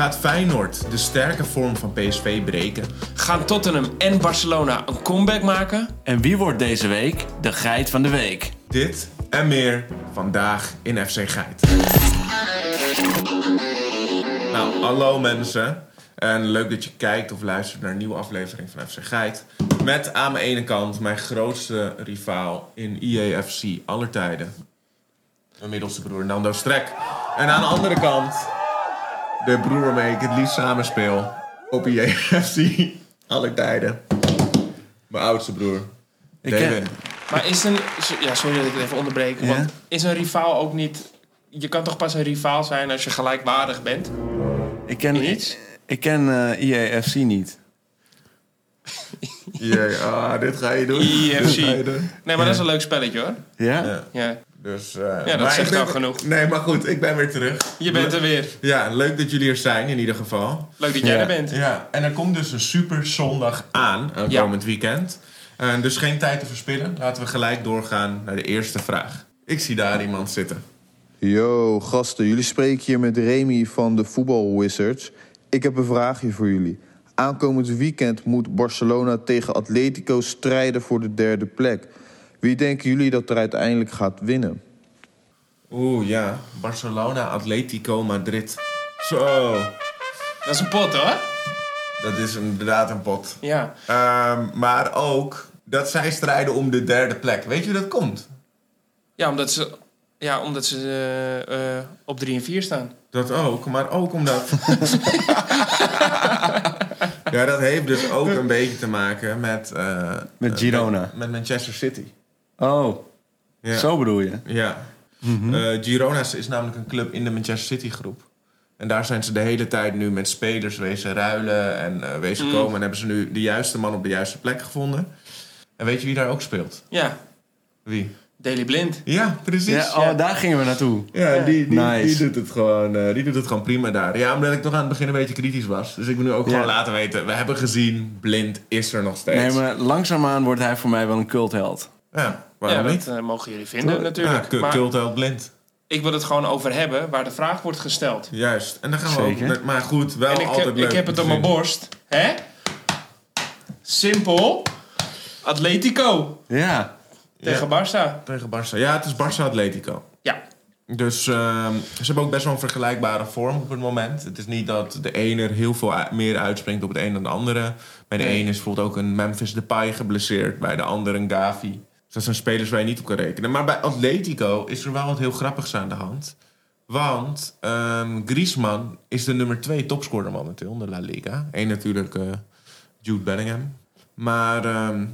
Gaat Feyenoord de sterke vorm van PSV breken? Gaan Tottenham en Barcelona een comeback maken? En wie wordt deze week de geit van de week? Dit en meer vandaag in FC Geit. Nou, hallo mensen. En leuk dat je kijkt of luistert naar een nieuwe aflevering van FC Geit. Met aan mijn ene kant mijn grootste rivaal in IEFC aller tijden. Mijn middelste broer Nando Strek. En aan de andere kant de broer waarmee ik het liefst samenspeel op IEFC aller tijden. Mijn oudste broer. Ik David. ken- Maar is een... Ja, sorry dat ik het even onderbreek. Ja? Want is een rivaal ook niet... Je kan toch pas een rivaal zijn als je gelijkwaardig bent? Ik ken, Iets? ik ken eh IAFC niet. Jee, ah, dit ga je doen. IFC. Dit ga je doen. Nee, maar dat is een leuk spelletje hoor. Ja? Ja. Ja, Dus, eh, Ja, dat maar zegt al genoeg. Nee, maar goed, ik ben weer terug. je bent er weer. Ja, leuk dat jullie er zijn in ieder geval. Leuk dat jij Ja. er bent. Ja, en er komt dus een super zondag aan, aankomend weekend. Eh, dus geen tijd te verspillen. Laten we gelijk doorgaan naar de eerste vraag. Ik zie daar iemand zitten. Yo, gasten, jullie spreken hier met Remy van de Voetbal Wizards. Ik heb een vraagje voor jullie. Aankomend weekend moet Barcelona tegen Atletico strijden voor de derde plek. Wie denken jullie dat er uiteindelijk gaat winnen? Oeh, ja. Barcelona, Atletico, Madrid. Zo, Dat is een pot hoor. dat is inderdaad een pot. Ja. Ehm, maar ook dat zij strijden om de derde plek. Weet je hoe dat komt? Ja, omdat ze, ja, omdat ze eh, eh, op 3 en 4 staan. Dat ook, maar ook omdat. ja, dat heeft dus ook een beetje te maken met. eh, Met Girona. Met, met Manchester City. Oh, Ja. zo bedoel je? Ja. Eh, Girona is, namelijk een club in de Manchester City groep. En daar zijn ze de hele tijd nu met spelers wezen ruilen en eh, wezen komen. En hebben ze nu de juiste man op de juiste plek gevonden. En weet je wie daar ook speelt? Ja, Wie? Daily Blind. Ja, precies. Ja, oh, daar gingen we naartoe. Ja, die, die, Nice. die, doet het gewoon, eh, die doet het gewoon prima daar. Ja, omdat ik toch aan het begin een beetje kritisch was. Dus ik wil nu ook Ja. gewoon laten weten... we hebben gezien, blind is er nog steeds. Nee, maar langzaamaan wordt hij voor mij wel een cultheld. Ja, waarom ja, niet? dat eh, mogen jullie vinden natuurlijk. Ja, cu- maar blind. ik wil het gewoon over hebben waar de vraag wordt gesteld. Juist. En dan gaan we Zeker. ook... Maar goed, wel en ik, altijd heb, leuk ik heb het op mijn borst. Hè? Simpel. Atletico Ja. tegen Barça. Tegen Barça. Ja, het is Barça Atletico. Ja. Dus ehm, ze hebben ook best wel een vergelijkbare vorm op het moment. Het is niet dat de ene er heel veel meer uitspringt op het een dan de andere. Bij de Nee. ene is bijvoorbeeld ook een Memphis Depay geblesseerd. Bij de andere een Gavi. Dus dat zijn spelers waar je niet op kan rekenen. Maar bij Atletico is er wel wat heel grappigs aan de hand. Want ehm Griezmann is de nummer twee topscorer momenteel in de La Liga. Eén natuurlijk eh, Jude Bellingham. Maar ehm,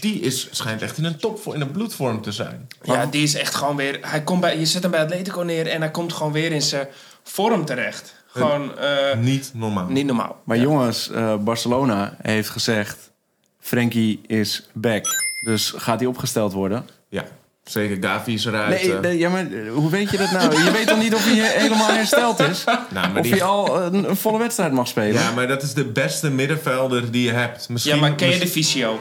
die is, schijnt echt in een top in een bloedvorm te zijn. Ja, die is echt gewoon weer... Hij komt bij, je zet hem bij Atletico neer en hij komt gewoon weer in zijn vorm terecht. Gewoon eh, Niet normaal. niet normaal. Maar jongens, eh, Barcelona heeft gezegd... Frenkie is back. Dus gaat hij opgesteld worden? Ja, zeker. Gavi is eruit. Nee, eh. nee, ja, maar eh, hoe weet je dat nou? Je weet toch niet of hij helemaal hersteld is? nou, maar Of die- hij al een, een volle wedstrijd mag spelen? Ja, maar dat is de beste middenvelder die je hebt. Misschien, Ja, maar ken je de visio?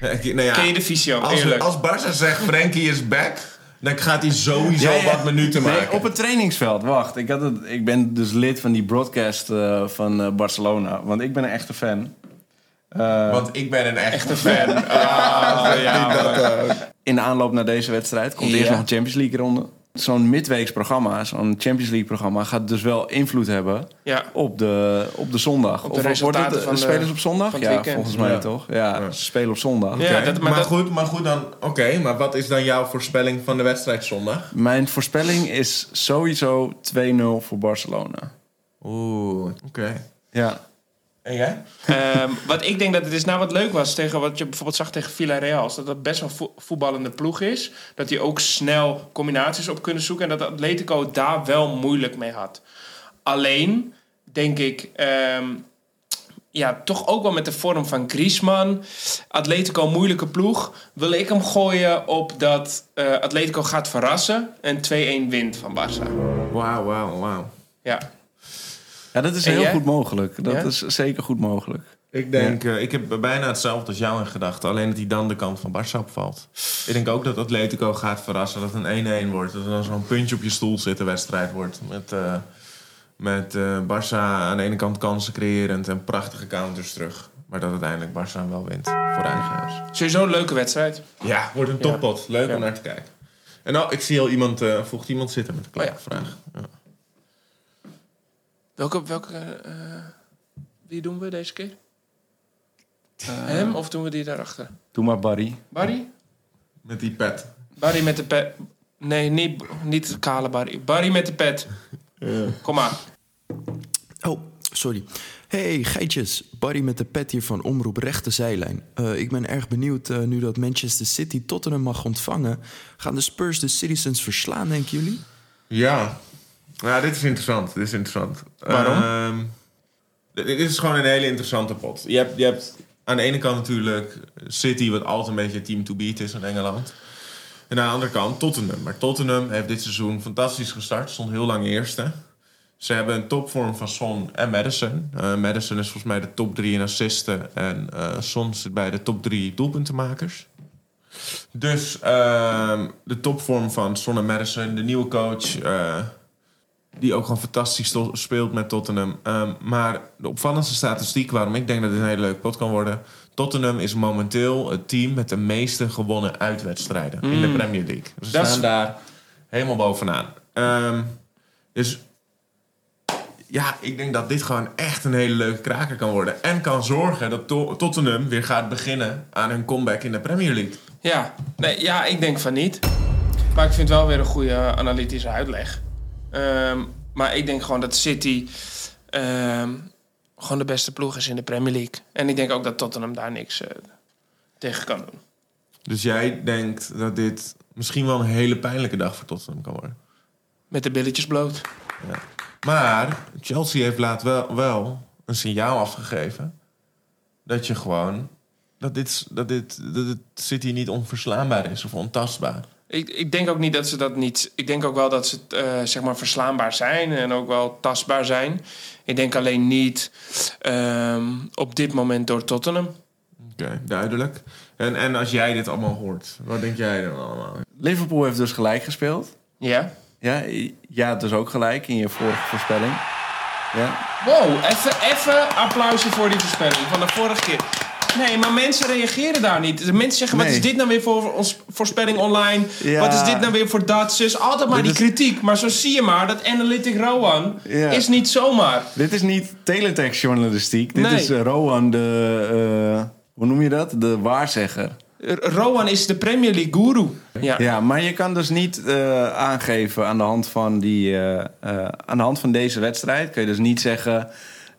Nou ja, Ken je de visio? als, Eerlijk. als Barca zegt Frenkie is back, dan gaat hij sowieso Ja, ja. wat minuten Nee, maken. op het trainingsveld. Wacht, ik, had het, ik ben dus lid van die broadcast eh, van Barcelona. Want ik ben een echte fan. Eh, Want ik ben een echte fan. Ah, ja, dat, eh, in de aanloop naar deze wedstrijd komt Ja. eerst nog een Champions League ronde. Zo'n midweeks programma, zo'n Champions League programma... gaat dus wel invloed hebben Ja. op de, op de zondag. Op de of wordt resultaten het, van de- spelers op zondag? ja, volgens mij Ja. toch? Ja, spelen op zondag. Dat- maar maar, dat- goed, maar goed dan. Oké, maar wat is dan jouw voorspelling van de wedstrijd zondag? Mijn voorspelling is sowieso 2-0 voor Barcelona. Oeh, oké. Ja. En jij? Ehm, wat ik denk dat het is nou wat leuk was tegen wat je bijvoorbeeld zag tegen Villarreal, is dat dat best wel vo- voetballende ploeg is, dat die ook snel combinaties op kunnen zoeken en dat Atletico daar wel moeilijk mee had. Alleen denk ik, ehm, ja, toch ook wel met de vorm van Griezmann, Atletico moeilijke ploeg, wil ik hem gooien op dat eh, Atletico gaat verrassen en 2-1 wint van Barça. Wauw, wauw, wauw. Ja. Ja, dat is En heel jij? goed mogelijk. Dat Ja? is zeker goed mogelijk. Ik denk, eh, ik heb bijna hetzelfde als jou in gedachten. Alleen dat hij dan de kant van Barça opvalt. Ik denk ook dat Atletico gaat verrassen. Dat het een 1-1 wordt. Dat er dan zo'n puntje op je stoel zit, de wedstrijd wordt. Met, eh, Met eh Barça aan de ene kant kansen creërend en prachtige counters terug. Maar dat uiteindelijk Barça wel wint voor eigen huis. Sowieso een leuke wedstrijd. Ja, wordt een toppot. Leuk Ja. om naar te kijken. En nou, ik zie al iemand, eh voegt iemand zitten met een Oh ja. kleine vraag. Ja. Welke, welke eh, wie doen we deze keer? Hem of doen we die daarachter? Doe maar Barry. Barry? Met die pet. Barry met de pet. Nee, niet, niet de kale Barry. Barry met de pet. Kom maar. Oh, sorry. Hey, geitjes. Barry met de pet hier van Omroep Rechte Zijlijn. Eh, ik ben erg benieuwd, eh, nu dat Manchester City Tottenham mag ontvangen... gaan de Spurs de Citizens verslaan, denken jullie? Ja. Ja, dit is interessant. Dit is interessant. Waarom? Ehm, dit is gewoon een hele interessante pot. Je hebt, je hebt aan de ene kant natuurlijk City, wat altijd een beetje team to beat is in Engeland. En aan de andere kant Tottenham. Maar Tottenham heeft dit seizoen fantastisch gestart. Stond heel lang eerste. Ze hebben een topvorm van Son en Madison. Eh, Madison is volgens mij de top 3 in assisten. En eh Son zit bij de top 3 doelpuntenmakers. Dus ehm, de topvorm van Son en Madison. De nieuwe coach. Die ook gewoon fantastisch speelt met Tottenham. Ehm, maar de opvallendste statistiek waarom ik denk dat dit een hele leuke pot kan worden. Tottenham is momenteel het team met de meeste gewonnen uitwedstrijden in de Premier League. Ze Mm. Dat is- staan daar helemaal bovenaan. Ehm, dus ja, ik denk dat dit gewoon echt een hele leuke kraker kan worden. En kan zorgen dat To- Tottenham weer gaat beginnen aan hun comeback in de Premier League. Ja, nee, ja, ik denk van niet. Maar ik vind wel weer een goede analytische uitleg. Ehm, maar ik denk gewoon dat City ehm, gewoon de beste ploeg is in de Premier League. En ik denk ook dat Tottenham daar niks eh, tegen kan doen. Dus jij denkt dat dit misschien wel een hele pijnlijke dag voor Tottenham kan worden. Met de billetjes bloot. Maar Chelsea heeft laat wel, wel een signaal afgegeven dat je gewoon dat dit, dat dit dat het City niet onverslaanbaar is of ontastbaar. Ik, ik denk ook niet dat ze dat niet. Ik denk ook wel dat ze eh, zeg maar verslaanbaar zijn en ook wel tastbaar zijn. Ik denk alleen niet ehm, op dit moment door Tottenham. Oké, duidelijk. En, en als jij dit allemaal hoort, wat denk jij dan allemaal? Liverpool heeft dus gelijk gespeeld. Ja. Ja, ja, dus ook gelijk in je vorige voorspelling. Ja. Wow, even, even applausje voor die voorspelling van de vorige keer. Nee, maar mensen reageren daar niet. De mensen zeggen, wat Nee. is dit nou weer voor ons voorspelling online? Ja. Wat is dit nou weer voor dat, zus? Altijd maar Dit die is- kritiek. Maar zo zie je maar, dat Analytic Rowan Ja. is niet zomaar. Dit is niet teletext-journalistiek. Dit Nee. is eh, Rowan, de... eh, hoe noem je dat? De waarzegger. R- Rowan is de Premier League guru. Ja. Ja, maar je kan dus niet eh, aangeven aan de, hand van die, eh, eh, aan de hand van deze wedstrijd. Kun je dus niet zeggen...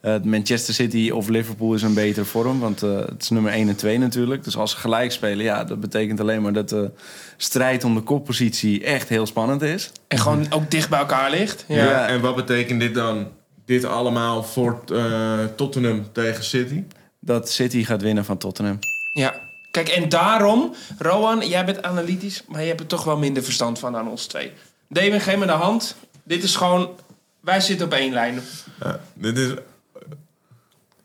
eh, Manchester City of Liverpool is een betere vorm. Want eh, het is nummer 1 en 2 natuurlijk. Dus als ze gelijk spelen, ja, dat betekent alleen maar dat de strijd om de koppositie echt heel spannend is. En gewoon ook dicht bij elkaar ligt. Ja. Ja. En wat betekent dit dan? Dit allemaal voor eh, Tottenham tegen City? Dat City gaat winnen van Tottenham. Ja. Kijk, en daarom, Rowan, jij bent analytisch, maar je hebt er toch wel minder verstand van dan ons twee. Damon, geef me de hand. Dit is gewoon, wij zitten op één lijn. Ja, dit is.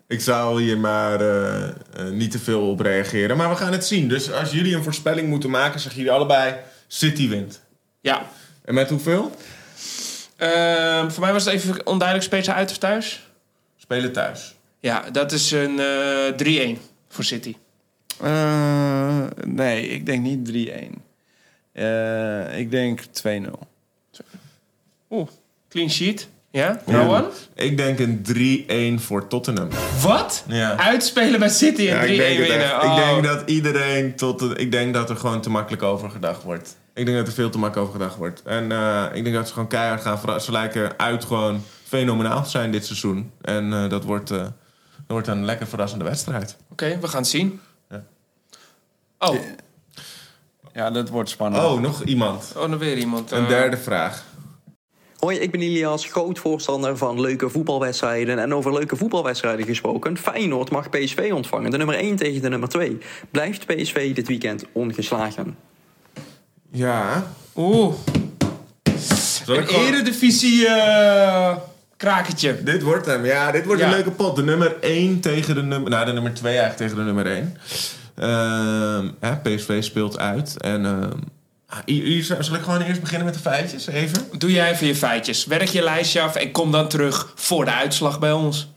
Ik zou hier maar eh, eh, niet te veel op reageren. Maar we gaan het zien. Dus als jullie een voorspelling moeten maken, zeggen jullie allebei City wint. Ja. En met hoeveel? Ehm, voor mij was het even onduidelijk, speelt ze uit of thuis? Spelen thuis. Ja, dat is een eh 3-1 voor City. Eh, nee, ik denk niet 3-1. Eh, ik denk 2-0. Oeh, clean sheet. Ja, Rowan? Ik denk een 3-1 voor Tottenham. Wat? Ja. Uitspelen bij City en Ja, 3-1 ik, denk het winnen. Oh. ik denk dat iedereen tot. de- ik denk dat er gewoon te makkelijk over gedacht wordt. Ik denk dat er veel te makkelijk over gedacht wordt. En eh, ik denk dat ze gewoon keihard gaan. Ze lijken uit gewoon fenomenaal te zijn dit seizoen. En eh, dat, wordt, eh, dat wordt een lekker verrassende wedstrijd. Oké, we gaan het zien. Ja. Oh, Ja, dat wordt spannend. Oh, nog iemand. oh, dan weer iemand. Een derde vraag. Hoi, ik ben Ilias, groot voorstander van leuke voetbalwedstrijden. En over leuke voetbalwedstrijden gesproken. Feyenoord mag PSV ontvangen, de nummer 1 tegen de nummer 2. Blijft PSV dit weekend ongeslagen? Ja. Oeh, een gewoon- eredivisie eh krakertje. Dit wordt hem. Ja, dit wordt Ja. een leuke pot. De nummer 1 tegen de nummer... Nou, de nummer 2 eigenlijk tegen de nummer 1. Ehm, hè, PSV speelt uit. En ehm, Zal ik gewoon eerst beginnen met de feitjes? Even. Doe jij even je feitjes. Werk je lijstje af en kom dan terug voor de uitslag bij ons.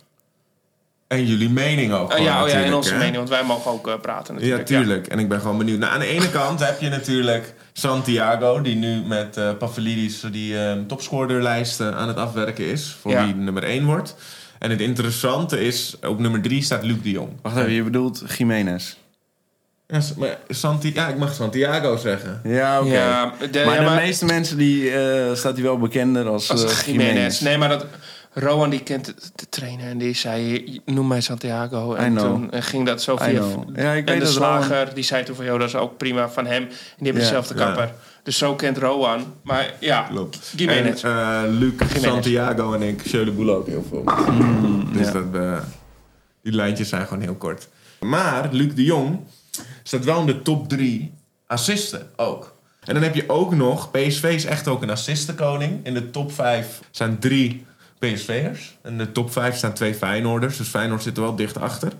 En jullie mening ook. Oh ja, oh ja, natuurlijk, onze hè? mening, want wij mogen ook eh, praten Ja, natuurlijk. tuurlijk. En ik ben gewoon benieuwd. Nou, aan de ene kant heb je natuurlijk Santiago, die nu met eh Pavlidis die eh, topscorerlijst eh, aan het afwerken is. Voor Ja. wie nummer 1 wordt. En het interessante is, op nummer 3 staat Luc de Jong. Wacht even, je bedoelt Jiménez. Ja, maar Santi ja, ik mag Santiago zeggen. Ja, oké. Ja, de, maar ja, de maar- meeste mensen die eh, staat hij wel bekender als, Als eh, Jiménez. Jiménez. Nee, maar dat... Rowan die kent de, trainer en die zei, noem mij Santiago. I En know. toen eh, ging dat zo via... Ja, ik en weet de dat Rowan- slager, die zei toen van, joh, dat is ook prima van hem. En die hebben Ja, dezelfde ja. kapper. Dus zo kent Rowan. Maar ja, Klopt. Jiménez. En eh, Luc, Jiménez. Santiago en ik, Jeu de Boel ook heel veel. dus ja. dat, eh, die lijntjes zijn gewoon heel kort. Maar Luc de Jong staat wel in de top 3 assisten ook. En dan heb je ook nog, PSV is echt ook een assistenkoning. In de top 5 zijn drie PSV'ers. In de top 5 staan twee Feyenoorders. Dus Feyenoord zit er wel dicht achter.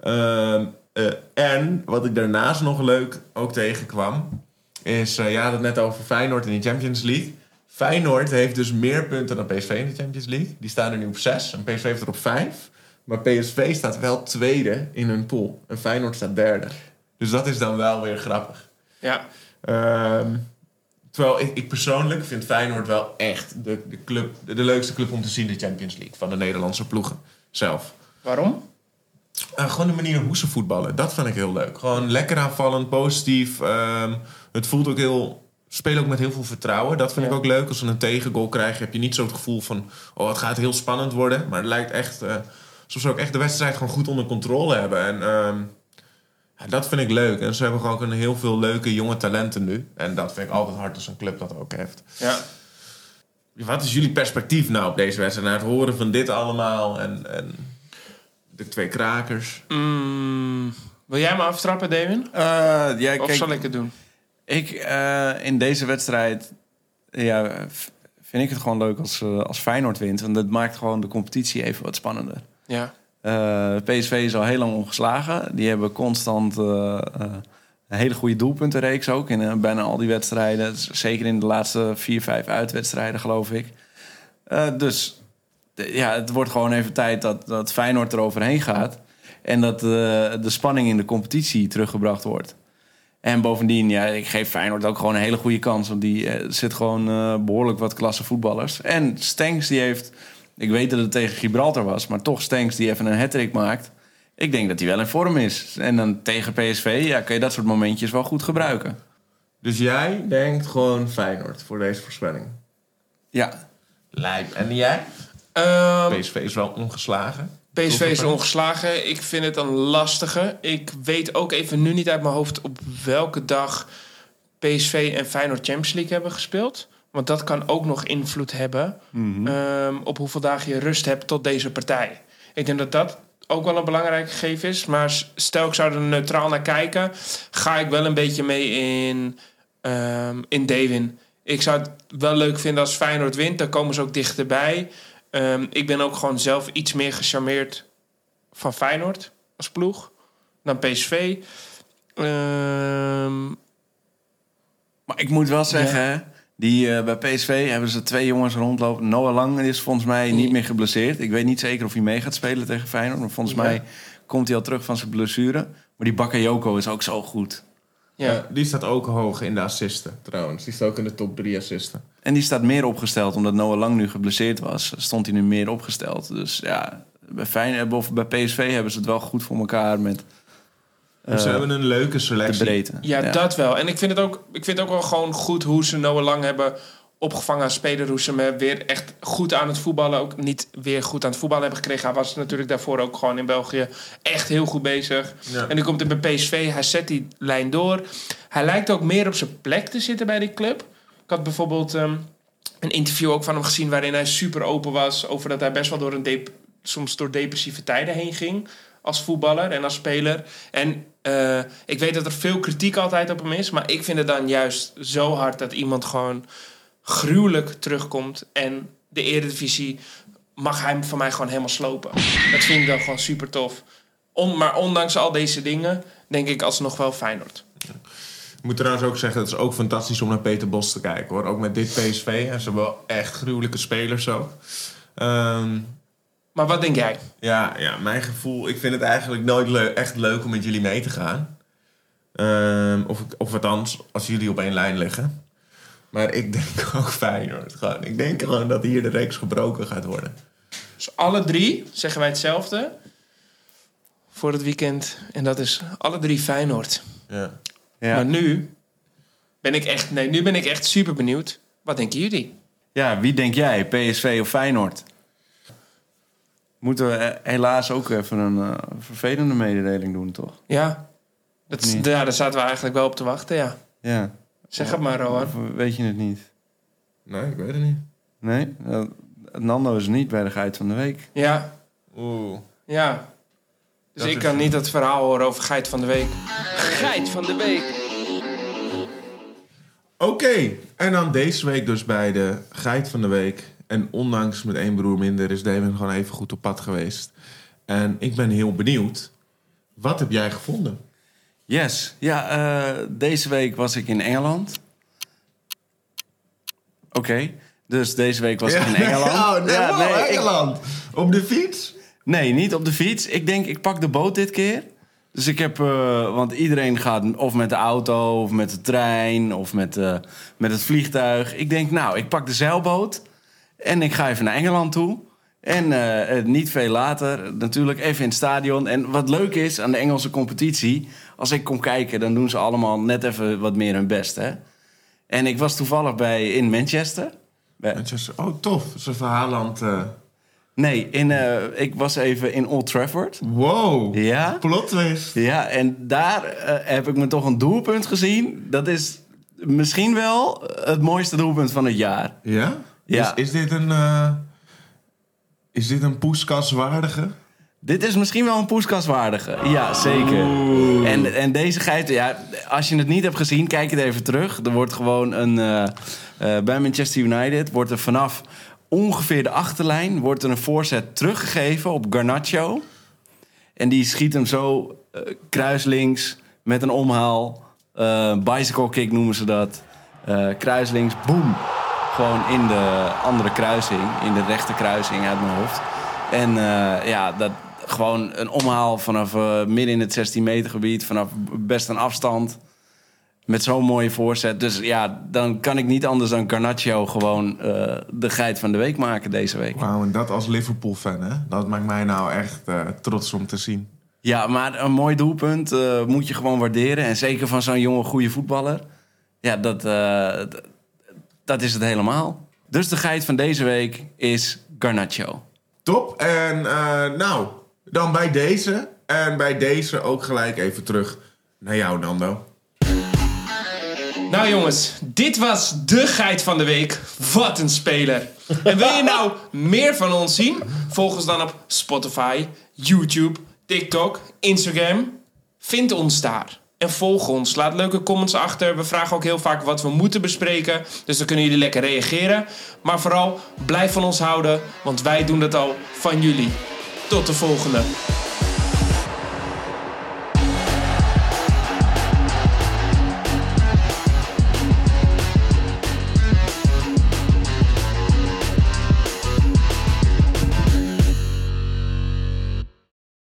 Ehm, eh, en wat ik daarnaast nog leuk ook tegenkwam... is, eh, je had het net over Feyenoord in de Champions League. Feyenoord heeft dus meer punten dan PSV in de Champions League. Die staan er nu op 6 en PSV heeft er op 5. Maar PSV staat wel tweede in hun pool. En Feyenoord staat derde. Dus dat is dan wel weer grappig. ja. Ehm, terwijl ik, ik persoonlijk vind Feyenoord wel echt de, de, club, de, de leukste club om te zien, de Champions League. Van de Nederlandse ploegen zelf. Waarom? Eh, gewoon de manier hoe ze voetballen. Dat vind ik heel leuk. Gewoon lekker aanvallend, positief. Ehm, het voelt ook heel... ze Spelen ook met heel veel vertrouwen. Dat vind ik ook leuk. Als ze een tegengoal krijgen, heb je niet zo het gevoel van... Oh, het gaat heel spannend worden. Maar het lijkt echt... eh alsof ze ook echt de wedstrijd gewoon goed onder controle hebben. En ehm, ja, dat vind ik leuk. En ze hebben gewoon ook een heel veel leuke jonge talenten nu. En dat vind ik altijd hard als een club dat ook heeft. Ja. Wat is jullie perspectief nou op deze wedstrijd? Na het horen van dit allemaal en, en de twee krakers. Mm, wil jij me aftrappen, Damien? Eh, ja, Of kijk, zal ik het doen? Ik, eh, in deze wedstrijd ja, vind ik het gewoon leuk als, eh, als Feyenoord wint. Want dat maakt gewoon de competitie even wat spannender. Ja. Eh, PSV is al heel lang ongeslagen. Die hebben constant eh, eh, een hele goede doelpuntenreeks ook. In eh, bijna al die wedstrijden. Z- Zeker in de laatste vier, vijf uitwedstrijden, geloof ik. Eh, dus ja, het wordt gewoon even tijd dat, dat Feyenoord er overheen gaat. En dat eh, de spanning in de competitie teruggebracht wordt. En bovendien, ja, ik geef Feyenoord ook gewoon een hele goede kans. Want die eh, zit gewoon eh, behoorlijk wat klasse voetballers. En Stenks die heeft... Ik weet dat het tegen Gibraltar was, maar toch Stenks die even een hat maakt. Ik denk dat hij wel in vorm is. En dan tegen PSV, ja, kun je dat soort momentjes wel goed gebruiken. Dus jij denkt gewoon Feyenoord voor deze voorspelling. Ja, Lijp. En jij? Ehm, PSV is wel ongeslagen. PSV is ongeslagen. Ik vind het een lastige. Ik weet ook even nu niet uit mijn hoofd op welke dag PSV en Feyenoord Champions League hebben gespeeld. Want dat kan ook nog invloed hebben ehm, op hoeveel dagen je rust hebt tot deze partij. Ik denk dat dat ook wel een belangrijk gegeven is. Maar stel ik zou er neutraal naar kijken, ga ik wel een beetje mee in, ehm in Dewin. Ik zou het wel leuk vinden als Feyenoord wint. Dan komen ze ook dichterbij. Ehm, ik ben ook gewoon zelf iets meer gecharmeerd van Feyenoord als ploeg dan PSV. Ehm, maar ik moet wel zeggen, hè, die, eh, bij PSV hebben ze twee jongens rondlopen. Noah Lang is volgens mij niet meer geblesseerd. Ik weet niet zeker of hij mee gaat spelen tegen Feyenoord. Maar volgens Ja. mij komt hij al terug van zijn blessure. Maar die Bakayoko is ook zo goed. ja. Ja, die staat ook hoog in de assisten trouwens. Die staat ook in de top 3 assisten. En die staat meer opgesteld, omdat Noah Lang nu geblesseerd was. Stond hij nu meer opgesteld. Dus ja, bij, Feyenoord, of bij PSV hebben ze het wel goed voor elkaar met Ze eh, hebben een leuke de selectie. breedte. Ja, dat wel. En ik vind, het ook, ik vind het ook wel gewoon goed hoe ze Noah Lang hebben opgevangen als speler. Hoe ze hem weer echt goed aan het voetballen, ook niet weer goed aan het voetballen hebben gekregen. Hij was natuurlijk daarvoor ook gewoon in België echt heel goed bezig. Ja. En nu komt hij bij PSV, hij zet die lijn door. Hij lijkt ook meer op zijn plek te zitten bij die club. Ik had bijvoorbeeld ehm, een interview ook van hem gezien waarin hij super open was over dat hij best wel door een dep- soms door depressieve tijden heen ging als voetballer en als speler. En eh, ik weet dat er veel kritiek altijd op hem is, maar ik vind het dan juist zo hard dat iemand gewoon gruwelijk terugkomt en de Eredivisie mag hij van mij gewoon helemaal slopen. Dat vind ik dan gewoon super tof. Maar ondanks al deze dingen denk ik alsnog wel Feyenoord. Ik moet trouwens ook zeggen, het is ook fantastisch om naar Peter Bos te kijken hoor. Ook met dit PSV. En ze hebben wel echt gruwelijke spelers. Ehm, Maar wat denk jij? ja, ja, mijn gevoel. Ik vind het eigenlijk nooit echt leuk om met jullie mee te gaan. Ehm, of, of althans, als jullie op één lijn liggen. Maar ik denk ook Feyenoord. Gewoon. Ik denk gewoon dat hier de reeks gebroken gaat worden. Dus alle drie zeggen wij hetzelfde voor het weekend. En dat is alle drie Feyenoord. Ja. Ja. Maar nu ben ik echt, nee, nu ben ik echt super benieuwd. Wat denken jullie? Ja, wie denk jij? PSV of Feyenoord? Moeten we eh, helaas ook even een eh, vervelende mededeling doen, toch? Ja, dat, ja, daar zaten we eigenlijk wel op te wachten, ja. Ja. Zeg het maar, Rohan. Of weet je het niet? Nee, ik weet het niet. Nee? Eh, Nando is niet bij de geit van de week. Ja, Oeh. ja. Dus Dat ik kan niet het verhaal horen over Geit van de Week. Geit van de Week. Oké, en dan deze week dus bij de geit van de week. En ondanks met één broer minder is Damon gewoon even goed op pad geweest. En ik ben heel benieuwd. Wat heb jij gevonden? Yes. Ja, eh, deze week was ik in Engeland. Oké. Dus deze week was ik in Engeland. Oh, nee, Ja, wow, nee, ik- Engeland. Op de fiets? Nee, niet op de fiets. Ik denk, ik pak de boot dit keer. Dus ik heb, eh, want iedereen gaat of met de auto, of met de trein, of met, eh, met het vliegtuig. Ik denk, nou, ik pak de zeilboot en ik ga even naar Engeland toe. En eh, eh, niet veel later, natuurlijk even in het stadion. En wat leuk is aan de Engelse competitie, als ik kom kijken, dan doen ze allemaal net even wat meer hun best. Hè? En ik was toevallig bij, in Manchester. Manchester. Oh, tof. Zijn verhaalland. eh nee, in, eh, ik was even in Old Trafford. Wow. Ja? Plot twist. Ja, en daar heb ik me toch een doelpunt gezien. Dat is misschien wel het mooiste doelpunt van het jaar. Ja? Ja. Is, is dit een... eh, is dit een poeskaswaardige? Dit is misschien wel een poeskaswaardige. Ja, zeker. En, en deze geit, ja, als je het niet hebt gezien, kijk het even terug. Er wordt gewoon een... eh, eh, bij Manchester United wordt er vanaf ongeveer de achterlijn... wordt er een voorzet teruggegeven op Garnacho. En die schiet hem zo eh, kruislinks met een omhaal. bicycle kick noemen ze dat. Kruislinks, boem. Gewoon in de andere kruising. In de rechte kruising uit mijn hoofd. En eh, ja, dat, gewoon een omhaal vanaf eh, midden in het 16 meter gebied. Vanaf best een afstand. Met zo'n mooie voorzet. Dus ja, dan kan ik niet anders dan Garnacho gewoon eh, de geit van de week maken deze week. Wauw, en dat als Liverpool-fan, hè? Dat maakt mij nou echt trots om te zien. Ja, maar een mooi doelpunt moet je gewoon waarderen. En zeker van zo'n jonge, goede voetballer. Ja, dat, dat is het helemaal. Dus de geit van deze week is Garnacho. Top. En eh, nou, dan bij deze. En bij deze ook gelijk even terug naar jou, Nando. Nou jongens, dit was de geit van de week. Wat een speler. En wil je nou meer van ons zien? Volg ons dan op Spotify, YouTube, TikTok, Instagram. Vind ons daar. En volg ons. Laat leuke comments achter. We vragen ook heel vaak wat we moeten bespreken. Dus dan kunnen jullie lekker reageren. Maar vooral blijf van ons houden. Want wij doen dat al van jullie. Tot de volgende.